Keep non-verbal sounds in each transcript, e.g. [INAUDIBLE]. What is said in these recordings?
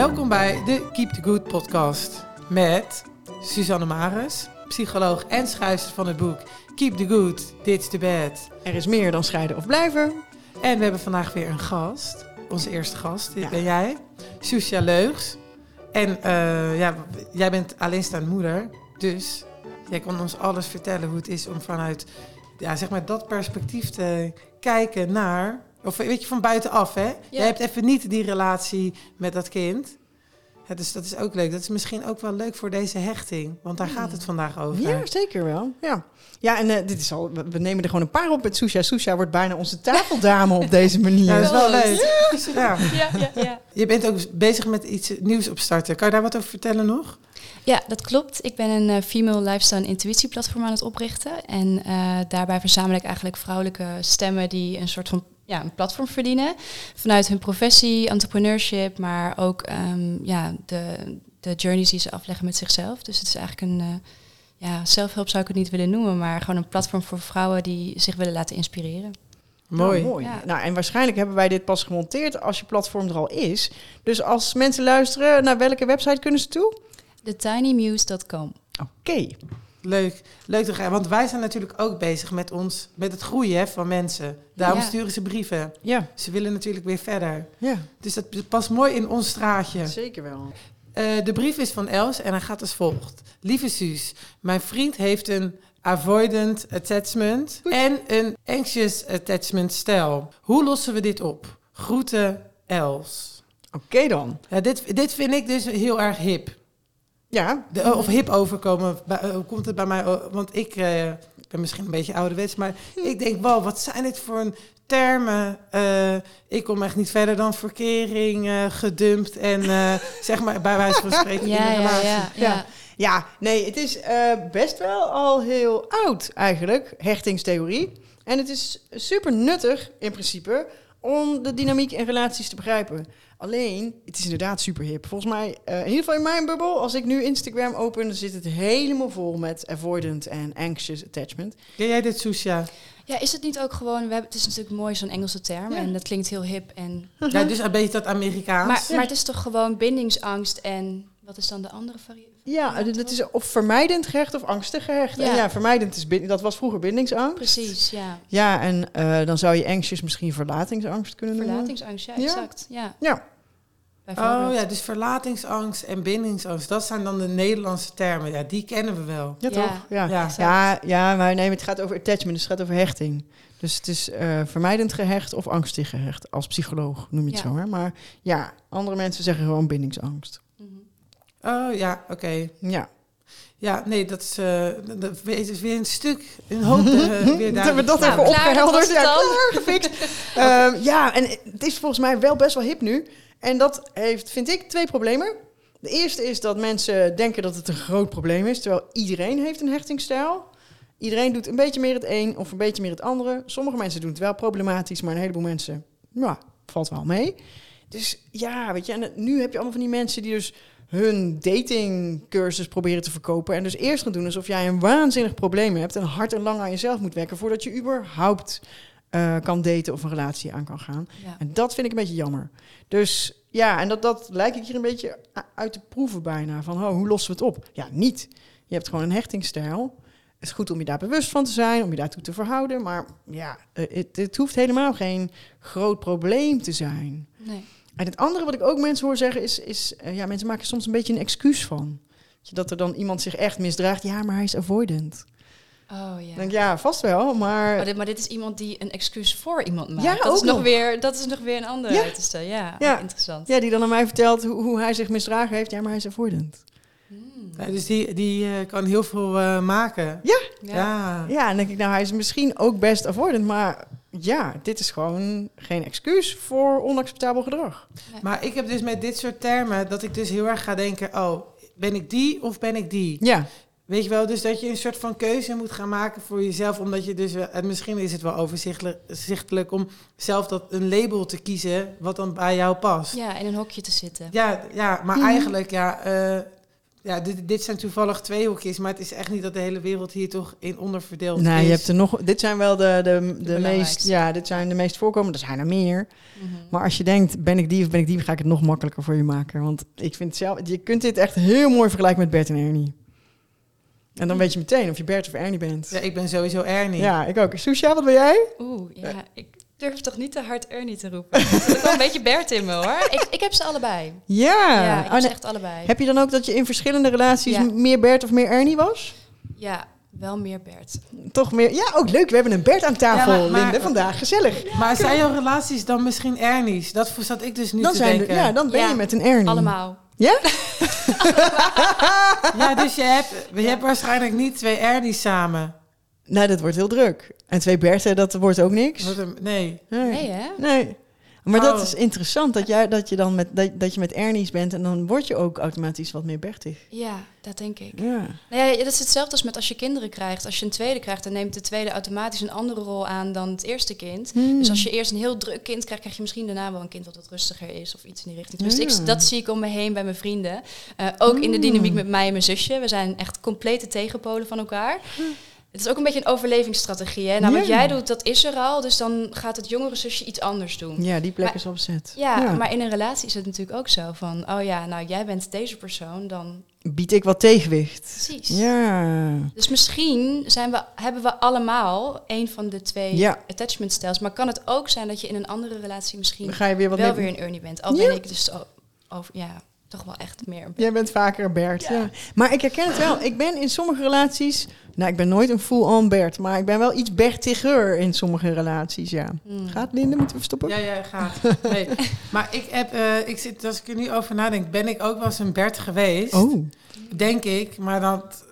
Welkom bij de Keep the Good podcast met Suzanne Maris, psycholoog en schrijfster van het boek Keep the Good, Dit's the Bad. Er is meer dan scheiden of blijven. En we hebben vandaag weer een gast, onze eerste gast, dit Ja. ben jij, Susja Leugs. En eh, ja, jij bent alleenstaande moeder, dus jij kon ons alles vertellen hoe het is om vanuit ja, zeg maar dat perspectief te kijken naar, of weet je, van buitenaf hè. Jij hebt even niet die relatie met dat kind. Ja, dus dat is ook leuk. Dat is misschien ook wel leuk voor deze hechting, want daar gaat het vandaag over. Ja, zeker wel. Ja, ja en eh, dit is al, we nemen er gewoon een paar op met Susha. Susha wordt bijna onze tafeldame op deze [LAUGHS] manier. Ja, dat is wel leuk. Ja. Ja, ja, ja. Je bent ook bezig met iets nieuws opstarten. Kan je daar wat over vertellen nog? ja, dat klopt. Ik ben een eh, female lifestyle intuïtieplatform aan het oprichten. En eh, daarbij verzamel ik eigenlijk vrouwelijke stemmen die een soort van ja, een platform verdienen. Vanuit hun professie, entrepreneurship, maar ook ehm, ja, de, de journeys die ze afleggen met zichzelf. Dus het is eigenlijk een, eh ja, zelfhulp zou ik het niet willen noemen, maar gewoon een platform voor vrouwen die zich willen laten inspireren. Mooi. Nou, mooi. Ja. Nou, en waarschijnlijk hebben wij dit pas gemonteerd als je platform er al is. Dus als mensen luisteren, naar welke website kunnen ze toe? TheTinyMuse.com. Oké. Leuk. Leuk te gaan. Want wij zijn natuurlijk ook bezig met ons, met het groeien hè, van mensen. Daarom Ja. sturen ze brieven. Ja, Ze willen natuurlijk weer verder. ja, Dus dat past mooi in ons straatje. zeker wel. Eh, de brief is van Els en hij gaat als volgt. Lieve Suus, mijn vriend heeft een avoidant attachment en een anxious attachment stijl. Hoe lossen we dit op? Groeten Els. Oké dan. Ja, dit, dit vind ik dus heel erg hip. Ja, De, of hip overkomen. Bij- eh, Hoe komt het bij mij? o- Want ik eh, ben misschien een beetje ouderwets, maar ik denk, wow, wat zijn dit voor een termen? Eh, ik kom echt niet verder dan verkering, eh, gedumpt en eh, [LAUGHS] zeg maar bij wijze van spreken in Ja, een ja, relatie. ja, Ja. ja. Ja, nee, het is eh, best wel al heel oud eigenlijk, hechtingstheorie. En het is super nuttig in principe om de dynamiek in relaties te begrijpen. Alleen, het is inderdaad super hip. Volgens mij, eh, in ieder geval in mijn bubbel, als ik nu Instagram open, dan zit het helemaal vol met avoidant en anxious attachment. Ken jij dit, Susha? Ja, is het niet ook gewoon... We hebben, het is natuurlijk mooi, zo'n Engelse term. Ja. En dat klinkt heel hip. En, Ja, dus een beetje dat Amerikaans. maar, maar het is toch gewoon bindingsangst en... Wat is dan de andere variant? Ja, dat is of vermijdend gehecht of angstig gehecht. En Ja. ja, vermijdend is, dat was vroeger bindingsangst. Precies, ja. Ja, en eh, dan zou je anxious misschien verlatingsangst kunnen noemen. Verlatingsangst, ja, Ja. exact. Ja, Ja. Oh ja, dus verlatingsangst en bindingsangst, dat zijn dan de Nederlandse termen. Ja, die kennen we wel. ja, Ja. toch? Ja. Ja. Ja, ja, maar nee, het gaat over attachment, dus het gaat over hechting. Dus het is eh, vermijdend gehecht of angstig gehecht. Als psycholoog noem je het Ja. zo. Hè? Maar ja, andere mensen zeggen gewoon bindingsangst. Oh ja, oké. Ja. Ja, nee, dat is, eh, dat is weer een stuk, een hoop eh, [LAUGHS] weer Dat hebben we dat Nou, even opgehelderd. Ja, klaar, gefixt. [LAUGHS] Ehm, ja, en het is volgens mij wel best wel hip nu. En dat heeft, vind ik, twee problemen. De eerste is dat mensen denken dat het een groot probleem is, terwijl iedereen heeft een hechtingsstijl. Iedereen doet een beetje meer het een of een beetje meer het andere. Sommige mensen doen het wel problematisch, maar een heleboel mensen, ja, valt wel mee. Dus ja, weet je, en nu heb je allemaal van die mensen die dus hun datingcursus proberen te verkopen. En dus eerst gaan doen alsof jij een waanzinnig probleem hebt en hard en lang aan jezelf moet werken voordat je überhaupt eh, kan daten of een relatie aan kan gaan. Ja. En dat vind ik een beetje jammer. Dus ja, en dat, dat lijkt ik hier een beetje uit te proeven bijna. Van, oh, hoe lossen we het op? Ja, niet. Je hebt gewoon een hechtingsstijl. Het is goed om je daar bewust van te zijn, om je daartoe te verhouden. Maar ja, eh, het, het hoeft helemaal geen groot probleem te zijn. Nee. En het andere wat ik ook mensen hoor zeggen is, is eh, ja, mensen maken soms een beetje een excuus van. Dat er dan iemand zich echt misdraagt. Ja, maar hij is avoidant. Oh ja. Ik denk, ja, vast wel, maar... Maar dit, maar dit is iemand die een excuus voor iemand maakt. Ja, dat, ook is nog nog. weer, dat is nog weer een andere Ja. uiterste. Ja, interessant. Ja, die dan aan mij vertelt hoe, hoe hij zich misdragen heeft. Ja, maar hij is avoidant. Hmm. Ja, dus die, die eh, kan heel veel eh, maken. Ja. Ja. Ja. Ja, en dan denk ik, nou, hij is misschien ook best avoidant, maar ja, dit is gewoon geen excuus voor onacceptabel gedrag. Maar ik heb dus met dit soort termen dat ik dus heel erg ga denken, oh, ben ik die of ben ik die? Ja, Weet je wel, dus dat je een soort van keuze moet gaan maken voor jezelf, omdat je dus, en misschien is het wel overzichtelijk om zelf dat een label te kiezen wat dan bij jou past. ja, in een hokje te zitten. Ja, ja maar Mhm. eigenlijk, ja, eh, ja, dit, dit zijn toevallig twee hokjes, maar het is echt niet dat de hele wereld hier toch in onderverdeeld Nou, is. je hebt er nog. Dit zijn wel de, de, de, meest. Ja, dit zijn de meest voorkomende. Er zijn er meer. Mhm. Maar als je denkt, ben ik die of ben ik die, ga ik het nog makkelijker voor je maken. Want ik vind zelf. Je kunt dit echt heel mooi vergelijken met Bert en Ernie. En dan weet je meteen of je Bert of Ernie bent. Ja, ik ben sowieso Ernie. Ja, ik ook. Susha, wat ben jij? Oeh, ja, ik durf toch niet te hard Ernie te roepen. Er zit ook wel een beetje Bert in me hoor. [LAUGHS] Ik, ik heb ze allebei. Ja. Ja, ik Oh, heb ze echt allebei. Heb je dan ook dat je in verschillende relaties Ja. meer Bert of meer Ernie was? Ja, wel meer Bert. Toch meer? Ja, ook leuk. We hebben een Bert aan tafel, Ja, maar- maar- Linde, vandaag. Gezellig. Maar zijn jouw relaties dan misschien Ernie's? Dat zat ik dus nu Dan, te zijn denken. ja, dan ben Ja, je met een Ernie. Allemaal. Ja? [LAUGHS] Ja, dus je hebt, je hebt waarschijnlijk niet twee Ernie's samen. Nou, dat wordt heel druk. En twee Berten, dat wordt ook niks. Een- nee. Nee. Nee hè? Nee. Maar dat Oh. is interessant, dat, jij, dat je dan met, dat, dat je met Ernie's bent en dan word je ook automatisch wat meer Bertig. Ja, dat denk ik. Ja. Nou ja, dat is hetzelfde als met als je kinderen krijgt. Als je een tweede krijgt, dan neemt de tweede automatisch een andere rol aan dan het eerste kind. Hmm. Dus als je eerst een heel druk kind krijgt, krijg je misschien daarna wel een kind wat wat rustiger is of iets in die richting. Dus Ja. ik, dat zie ik om me heen bij mijn vrienden. Eh, ook in de Hmm. dynamiek met mij en mijn zusje. We zijn echt complete tegenpolen van elkaar. Het is ook een beetje een overlevingsstrategie. Hè? Nou, wat Ja. jij doet, dat is er al. Dus dan gaat het jongere zusje iets anders doen. ja, die plek Maar- is opzet. Ja, maar in een relatie is het natuurlijk ook zo van... oh ja, nou jij bent deze persoon, dan Bied ik wat tegenwicht. precies. Ja. Dus misschien zijn we, hebben we allemaal een van de twee Ja. attachment styles. Maar kan het ook zijn dat je in een andere relatie misschien Dan ga je weer wat wel weer een Ernie bent. Al Ja. ben ik dus over, ja, toch wel echt meer een Jij bent vaker een Bert. Ja. Ja. Maar ik herken het wel. Ik ben in sommige relaties... Nou, ik ben nooit een full-on Bert. Maar ik ben wel iets Bertiger in sommige relaties, ja. Hmm. Gaat, Linde? Moeten we stoppen? Ja, ja, gaat. Nee. [LAUGHS] Maar ik heb, eh, ik zit, als ik er nu over nadenk, ben ik ook wel eens een Bert geweest. Oh. Denk ik, maar dat...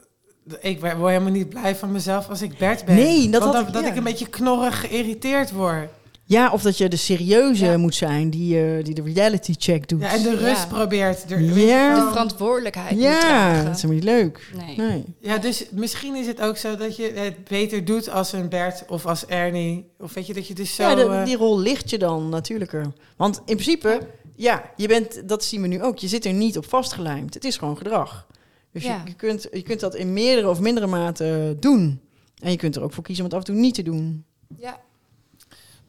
Ik word helemaal niet blij van mezelf als ik Bert ben. Nee, dat Want had dan- ik- dat ja. ik een beetje knorrig geïrriteerd word. Ja, of dat je de serieuze Ja. moet zijn die, eh, die de reality check doet. Ja, en de rust Ja. probeert. Er, Ja. De verantwoordelijkheid Ja, dragen. dat is helemaal niet leuk. Nee. Nee. Ja, dus misschien is het ook zo dat je het beter doet als een Bert of als Ernie. Of weet je, dat je dus zo... Ja, de- eh, die rol ligt je dan natuurlijker. Want in principe, ja, je bent, dat zien we nu ook, je zit er niet op vastgelijmd. Het is gewoon gedrag. Dus Ja. je, je, kunt, je kunt dat in meerdere of mindere mate doen. En je kunt er ook voor kiezen om het af en toe niet te doen. Ja.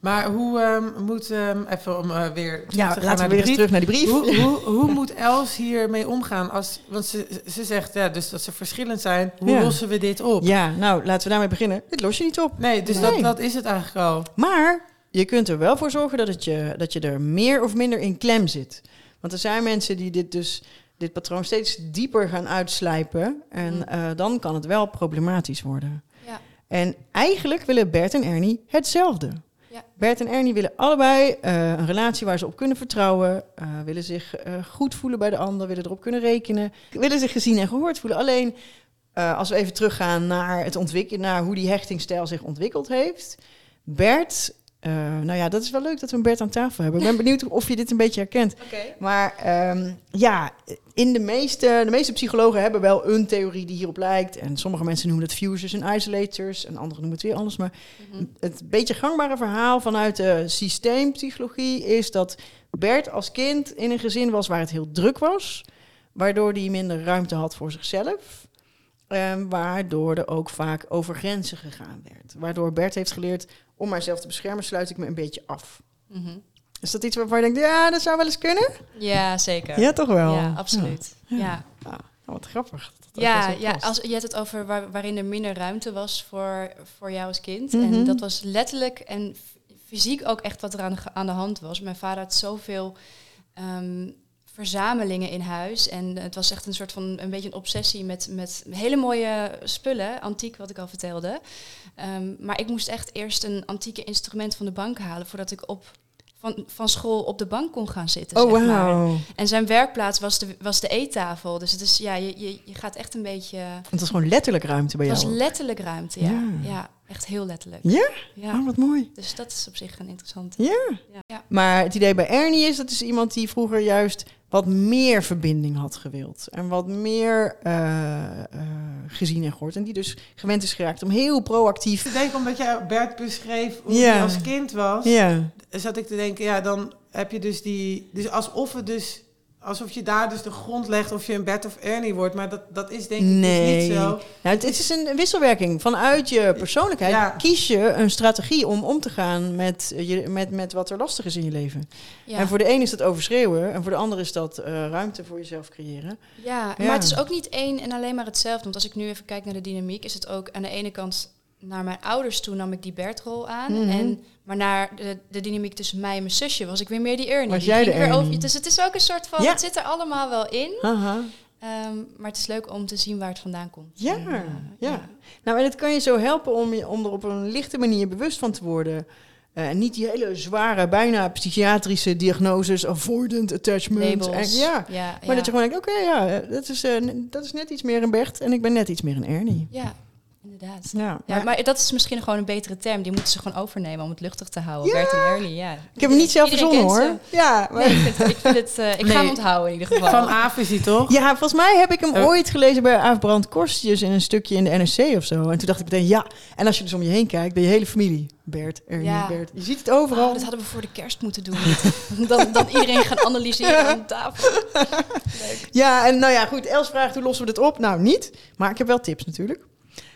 Maar hoe ehm, moet... ehm, even om eh, weer terug Ja, te gaan laten naar we weer eens terug naar die brief. Hoe, hoe, [LAUGHS] hoe moet Els hiermee omgaan? Als, want ze, ze zegt ja, dus dat ze verschillend zijn. Hoe Ja. lossen we dit op? Ja, nou, laten we daarmee beginnen. Dit los je niet op. Nee, dus Nee. Dat, dat is het eigenlijk al. Maar je kunt er wel voor zorgen dat, het je, dat je er meer of minder in klem zit. Want er zijn mensen die dit dus dit patroon steeds dieper gaan uitslijpen. En Mm. eh, dan kan het wel problematisch worden. Ja. En eigenlijk willen Bert en Ernie hetzelfde. Ja. Bert en Ernie willen allebei eh, een relatie waar ze op kunnen vertrouwen. eh, willen zich eh, goed voelen bij de ander, willen erop kunnen rekenen. Willen zich gezien en gehoord voelen. Alleen als we even teruggaan naar, het ontwikkelen, naar hoe die hechtingstijl zich ontwikkeld heeft. Bert, eh, nou ja, dat is wel leuk dat we een Bert aan tafel hebben. Ik ben benieuwd of je dit een beetje herkent. Maar ehm, ja, in de meeste, de meeste psychologen hebben wel een theorie die hierop lijkt. En sommige mensen noemen het fusers en isolators. En anderen noemen het weer anders. Maar Mhm. het beetje gangbare verhaal vanuit de systeempsychologie is dat Bert als kind in een gezin was waar het heel druk was. Waardoor hij minder ruimte had voor zichzelf. En waardoor er ook vaak over grenzen gegaan werd. Waardoor Bert heeft geleerd om mijzelf te beschermen, sluit ik me een beetje af. Mhm. Is dat iets waarvan je denkt, ja, dat zou wel eens kunnen? Ja, zeker. Ja, toch wel? Ja, absoluut. Ja. Ja. Ja, nou, wat grappig. dat Ja, ja als, je hebt het over waar, waarin er minder ruimte was voor, voor jou als kind. Mhm. En dat was letterlijk en fysiek ook echt wat er aan de, aan de hand was. Mijn vader had zoveel ehm, verzamelingen in huis. En het was echt een soort van een beetje een obsessie met, met hele mooie spullen, antiek wat ik al vertelde. Ehm, maar ik moest echt eerst een antieke instrument van de bank halen voordat ik op, van, van school op de bank kon gaan zitten. Oh, zeg maar. wauw. En zijn werkplaats was de, was de eettafel. Dus het is, ja, je, je, je gaat echt een beetje... Het was gewoon letterlijk ruimte bij Het jou. was letterlijk ruimte, ja. Ja. ja. echt heel letterlijk. Ja? Ja. Oh, wat mooi. Dus dat is op zich een interessante. Ja. Maar het idee bij Ernie is, dat is iemand die vroeger juist wat meer verbinding had gewild. En wat meer eh, eh, gezien en gehoord. En die dus gewend is geraakt om heel proactief... Ik denk omdat jij Bert beschreef hoe Ja. hij als kind was, Ja, zat ik te denken, ja, dan heb je dus die, dus alsof het dus alsof je daar dus de grond legt of je een Bert of Ernie wordt. Maar dat, dat is denk ik Nee. dus niet zo. Nou, het, het is een wisselwerking. Vanuit je persoonlijkheid Ja. kies je een strategie om om te gaan met, je, met, met wat er lastig is in je leven. Ja. En voor de een is dat overschreeuwen en voor de ander is dat eh, ruimte voor jezelf creëren. Ja, Ja. maar het is ook niet één en alleen maar hetzelfde. Want als ik nu even kijk naar de dynamiek, is het ook aan de ene kant naar mijn ouders toe nam ik die Bertrol aan. Mhm. en, maar naar de, de dynamiek tussen mij en mijn zusje was ik weer meer die Ernie. Was jij de Ernie? dus het is ook een soort van, Ja. het zit er allemaal wel in. Ehm, maar het is leuk om te zien waar het vandaan komt. Ja, En, eh, ja. Nou, en het kan je zo helpen om, je, om er op een lichte manier bewust van te worden. Eh, En niet die hele zware, bijna psychiatrische diagnoses, avoidant attachment. En, ja, ja, maar dat je gewoon denkt, oké, ja, dat is, eh, dat is net iets meer een Bert en ik ben net iets meer een Ernie. Ja, inderdaad. Ja, Ja, maar dat is misschien gewoon een betere term. Die moeten ze gewoon overnemen om het luchtig te houden. Ja. Bert en Ernie, ja. ik heb hem niet zelf verzonnen hoor. ze. Ja, maar, Nee, ik, vind, ik, vind het, eh, ik ga Nee. hem onthouden in ieder geval. Van Aaf is hij toch? ja, volgens mij heb ik hem Eh. ooit gelezen bij Aaf Brand Korstjes in een stukje in de NRC of zo. En toen dacht ik meteen, ja. En als je dus om je heen kijkt, ben je hele familie. Bert, Ernie, Ja. Bert. Je ziet het overal. Oh, dat hadden we voor de kerst moeten doen. dan, dan iedereen gaan analyseren aan tafel. Leuk. [LAUGHS] Ja, en nou ja, goed. Els vraagt hoe lossen we dit op? Nou, niet. Maar ik heb wel tips natuurlijk.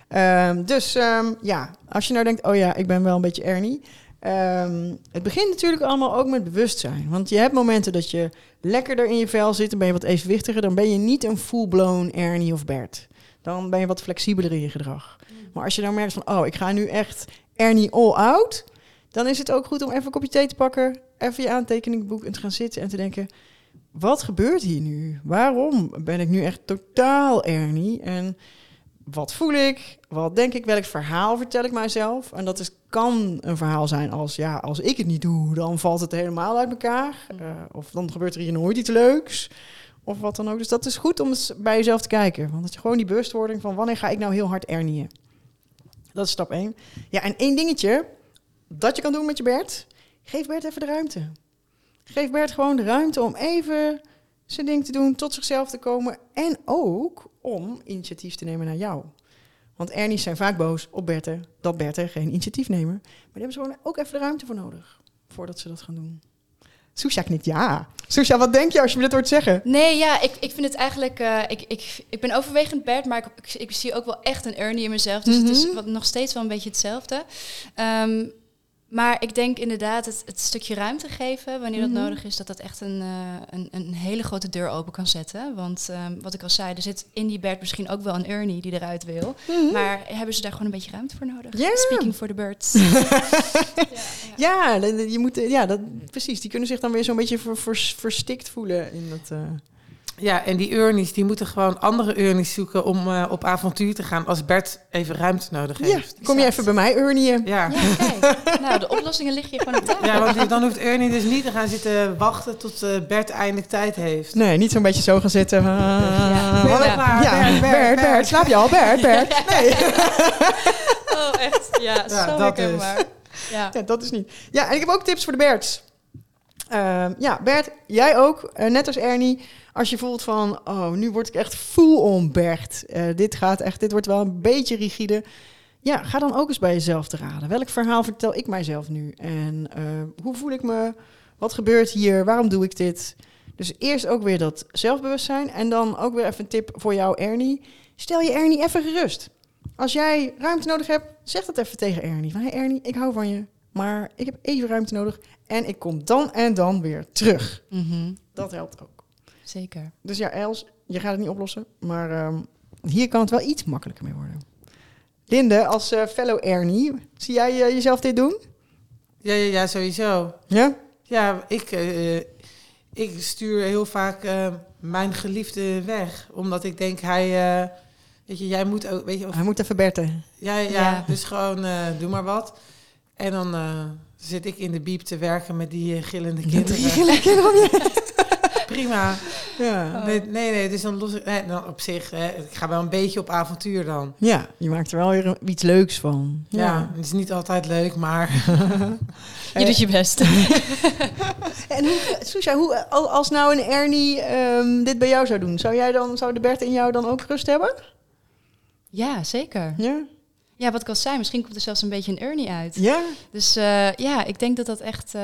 Ehm, dus ehm, ja, als je nou denkt, oh ja, ik ben wel een beetje Ernie. Ehm, het begint natuurlijk allemaal ook met bewustzijn. Want je hebt momenten dat je lekkerder in je vel zit, dan ben je wat evenwichtiger. Dan ben je niet een full-blown Ernie of Bert. Dan ben je wat flexibeler in je gedrag. Maar als je dan merkt van, oh, ik ga nu echt Ernie all out. Dan is het ook goed om even een kopje thee te pakken. Even je aantekeningboek en te gaan zitten en te denken wat gebeurt hier nu? Waarom ben ik nu echt totaal Ernie? En wat voel ik? Wat denk ik? Welk verhaal vertel ik mijzelf? En dat is, kan een verhaal zijn als, ja, als ik het niet doe, dan valt het helemaal uit elkaar. Eh, of dan gebeurt er hier nooit iets leuks. Of wat dan ook. Dus dat is goed om eens bij jezelf te kijken. Want dat je gewoon die bewustwording van wanneer ga ik nou heel hard Ernieën? Dat is stap één. Ja, en één dingetje dat je kan doen met je Bert. Geef Bert even de ruimte. Geef Bert gewoon de ruimte om even zijn ding te doen, tot zichzelf te komen. En ook om initiatief te nemen naar jou. Want Ernie's zijn vaak boos op Berten, dat Berten geen initiatief nemen. Maar daar hebben ze gewoon ook even de ruimte voor nodig, voordat ze dat gaan doen. Soesja knikt ja. Soesja, wat denk je als je me dit hoort zeggen? Nee, ja, ik, ik vind het eigenlijk... eh, ik, ik, ik ben overwegend Bert, maar ik, ik, ik zie ook wel echt een Ernie in mezelf. Dus het is Mhm. wat, nog steeds wel een beetje hetzelfde. Ehm, maar ik denk inderdaad het, het stukje ruimte geven, wanneer dat Mhm. nodig is, dat dat echt een, eh, een, een hele grote deur open kan zetten. Want ehm, wat ik al zei, er zit in die Bert misschien ook wel een Ernie die eruit wil. Maar hebben ze daar gewoon een beetje ruimte voor nodig? Speaking for the birds. [LAUGHS] Ja, je moet, ja dat, precies. Die kunnen zich dan weer zo'n beetje ver- vers- verstikt voelen in dat. eh, Ja, en die Urnies, die moeten gewoon andere Urnies zoeken om eh, op avontuur te gaan als Bert even ruimte nodig Ja, heeft. kom je even bij mij, Ernie. Ja. Ja, [LAUGHS] kijk. Nou, de oplossingen liggen hier gewoon op tafel. Ja, want dan hoeft Ernie dus niet te gaan zitten wachten tot eh, Bert eindelijk tijd heeft. Nee, niet zo'n beetje zo gaan zitten. Ja. Wat- Bert, maar, ja, Bert, Bert, Bert, Bert, Bert. slaap je al? Bert, Bert. [LAUGHS] Nee. [LAUGHS] Oh, echt? Ja, Ja, zo dat herkenbaar. Ja. Ja, dat is niet. Ja, en ik heb ook tips voor de Berts. Ehm, ja, Bert, jij ook, eh, net als Ernie. Als je voelt van, oh, nu word ik echt full on Bert. Eh, dit gaat echt, dit wordt wel een beetje rigide. Ja, ga dan ook eens bij jezelf te raden. Welk verhaal vertel ik mijzelf nu? En eh, hoe voel ik me? Wat gebeurt hier? Waarom doe ik dit? Dus eerst ook weer dat zelfbewustzijn. En dan ook weer even een tip voor jou, Ernie. Stel je Ernie even gerust. Als jij ruimte nodig hebt, zeg dat even tegen Ernie. Van, hey Ernie, ik hou van je, maar ik heb even ruimte nodig. En ik kom dan en dan weer terug. Mhm. Dat helpt ook. Zeker. Dus ja, Els, je gaat het niet oplossen. Maar ehm, hier kan het wel iets makkelijker mee worden. Linde, als eh, fellow Ernie, zie jij eh, jezelf dit doen? Ja, ja, ja, sowieso. Ja? Ja, ik, eh, ik stuur heel vaak eh, mijn geliefde weg. Omdat ik denk, hij... eh, weet je, jij moet ook... Weet je, of, Hij moet even berten. ja, ja, Ja. dus gewoon eh, doe maar wat. En dan eh, zit ik in de biep te werken met die eh, gillende kinderen. [LAUGHS] [LAUGHS] Prima. Ja. Nee, nee, nee, dus dan los ik... Nee, dan op zich, hè, ik ga wel een beetje op avontuur dan. ja, je maakt er wel weer iets leuks van. Ja, het is niet altijd leuk, maar... [LAUGHS] Je doet je best. [LAUGHS] En hoe, Soesja, hoe, al- als nou een Ernie ehm, dit bij jou zou doen, zou jij dan, zou de Bert in jou dan ook rust hebben? Ja, zeker. Ja. Ja, wat ik al zei, misschien komt er zelfs een beetje een Ernie uit. Ja? Dus eh, ja, ik denk dat dat echt eh,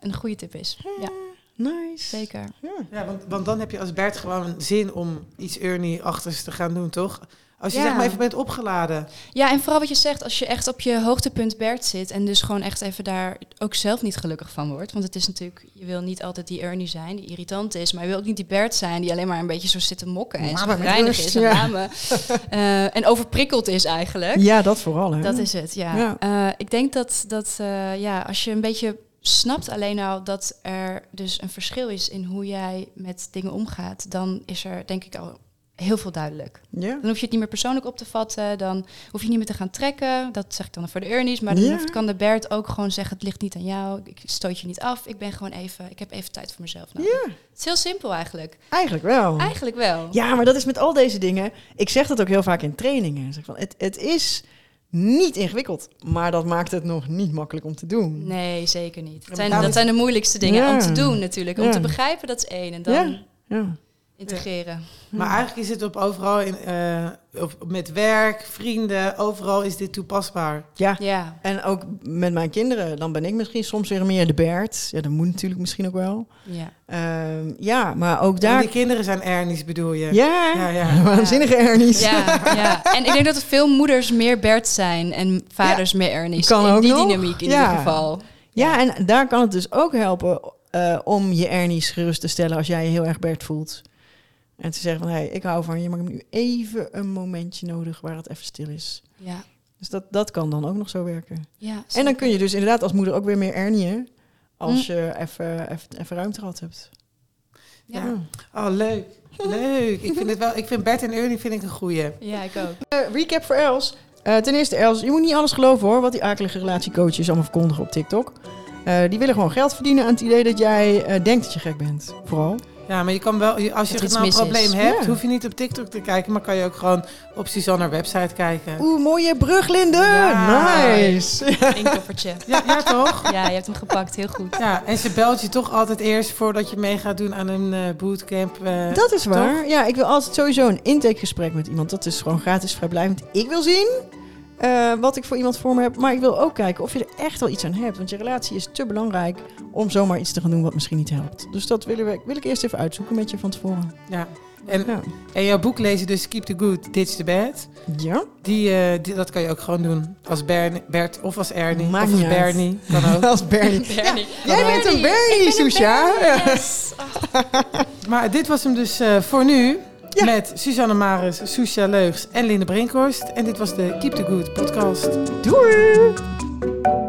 een goede tip is. Ja. Nice. Zeker. Ja. Ja, want, want dan heb je als Bert gewoon zin om iets Ernie-achtigs te gaan doen, toch? Als je Ja. zeg maar even bent opgeladen. Ja, en vooral wat je zegt, als je echt op je hoogtepunt Bert zit en dus gewoon echt even daar ook zelf niet gelukkig van wordt. Want het is natuurlijk, je wil niet altijd die Ernie zijn, die irritant is, maar je wil ook niet die Bert zijn die alleen maar een beetje zo zit te mokken en Maar met reinig is en, ja. namen, [LAUGHS] eh, en overprikkeld is eigenlijk. ja, dat vooral. Hè? Dat is het, ja. Ja. Eh, ik denk dat, dat eh, ja, als je een beetje snapt alleen al dat er dus een verschil is in hoe jij met dingen omgaat, dan is er denk ik al heel veel duidelijk. Ja. Dan hoef je het niet meer persoonlijk op te vatten. Dan hoef je niet meer te gaan trekken. Dat zeg ik dan voor de Ernies. Maar dan Ja. hoeft, kan de Bert ook gewoon zeggen... het ligt niet aan jou. Ik stoot je niet af. Ik ben gewoon even... Ik heb even tijd voor mezelf nodig. Ja, Het is heel simpel eigenlijk. eigenlijk wel. Eigenlijk wel. Ja, maar dat is met al deze dingen. Ik zeg dat ook heel vaak in trainingen. Ik Zeg van, het, het is niet ingewikkeld, maar dat maakt het nog niet makkelijk om te doen. Nee, zeker niet. Dat zijn, dat zijn de moeilijkste dingen Ja. om te doen natuurlijk. Om Ja. te begrijpen, dat is één. En dan Ja. Ja. integreren. Maar eigenlijk is het op overal, in, eh, op, met werk, vrienden, overal is dit toepasbaar. ja. Ja. En ook met mijn kinderen, dan ben ik misschien soms weer meer de Bert. Ja, dat moet natuurlijk misschien ook wel. Ja. Ehm, ja, maar ook Daar... Die kinderen zijn Ernies, bedoel je? Ja, Ja, ja. [LAUGHS] waanzinnige Ernies. Ja, ja, en ik denk dat er veel moeders meer Bert zijn en vaders meer Ernies. Kan in ook die nog. dynamiek in Ja. ieder geval. Ja, en daar kan het dus ook helpen eh, om je Ernies gerust te stellen als jij je heel erg Bert voelt. En te zeggen van, hey, ik hou van je, maar ik heb nu even een momentje nodig waar het even stil is. Ja, Dus dat, dat kan dan ook nog zo werken. ja En dan kun je dus inderdaad als moeder ook weer meer Ernieën als Hm. je even, even, even ruimte gehad hebt. Ja. Oh, leuk. Leuk. Ik vind, het wel, ik vind Bert en Ernie vind ik een goeie. Ja, ik ook. Eh, recap voor Els. Eh, ten eerste, Els, je moet niet alles geloven hoor, wat die akelige relatiecoaches allemaal verkondigen op TikTok. Eh, die willen gewoon geld verdienen aan het idee dat jij eh, denkt dat je gek bent. Vooral. Ja, maar je kan wel, als je nou een is. probleem hebt, Ja. hoef je niet op TikTok te kijken, maar kan je ook gewoon op Suzanne haar website kijken. Oeh, mooie brug, Linde. Ja. Nice. [LAUGHS] Inkoppertje. Ja, ja toch? Ja, je hebt hem gepakt. Heel goed. Ja, en ze belt je toch altijd eerst voordat je mee gaat doen aan een eh, bootcamp. eh, Dat is waar. Ja, ik wil altijd sowieso een intakegesprek met iemand. Dat is gewoon gratis vrijblijvend. Ik wil zien eh, wat ik voor iemand voor me heb. Maar ik wil ook kijken of je er echt wel iets aan hebt. Want je relatie is te belangrijk om zomaar iets te gaan doen wat misschien niet helpt. Dus dat willen we, wil ik eerst even uitzoeken met je van tevoren. ja. En, Ja. en jouw boek lezen, dus Keep the Good, Ditch the Bad. ja? Die, eh, die, dat kan je ook gewoon doen. Als Bernie, Bert of als Ernie. Maakt of als uit. Bernie. Kan ook. [LAUGHS] Als Bernie. [LAUGHS] Bernie. Jij bent een Bernie, Soesja. [LAUGHS] Yes. Maar dit was hem dus eh, voor nu. Ja. Met Suzanne Maris, Soesja Leugs en Linde Brinkhorst. En dit was de Keep the Good podcast. Doei!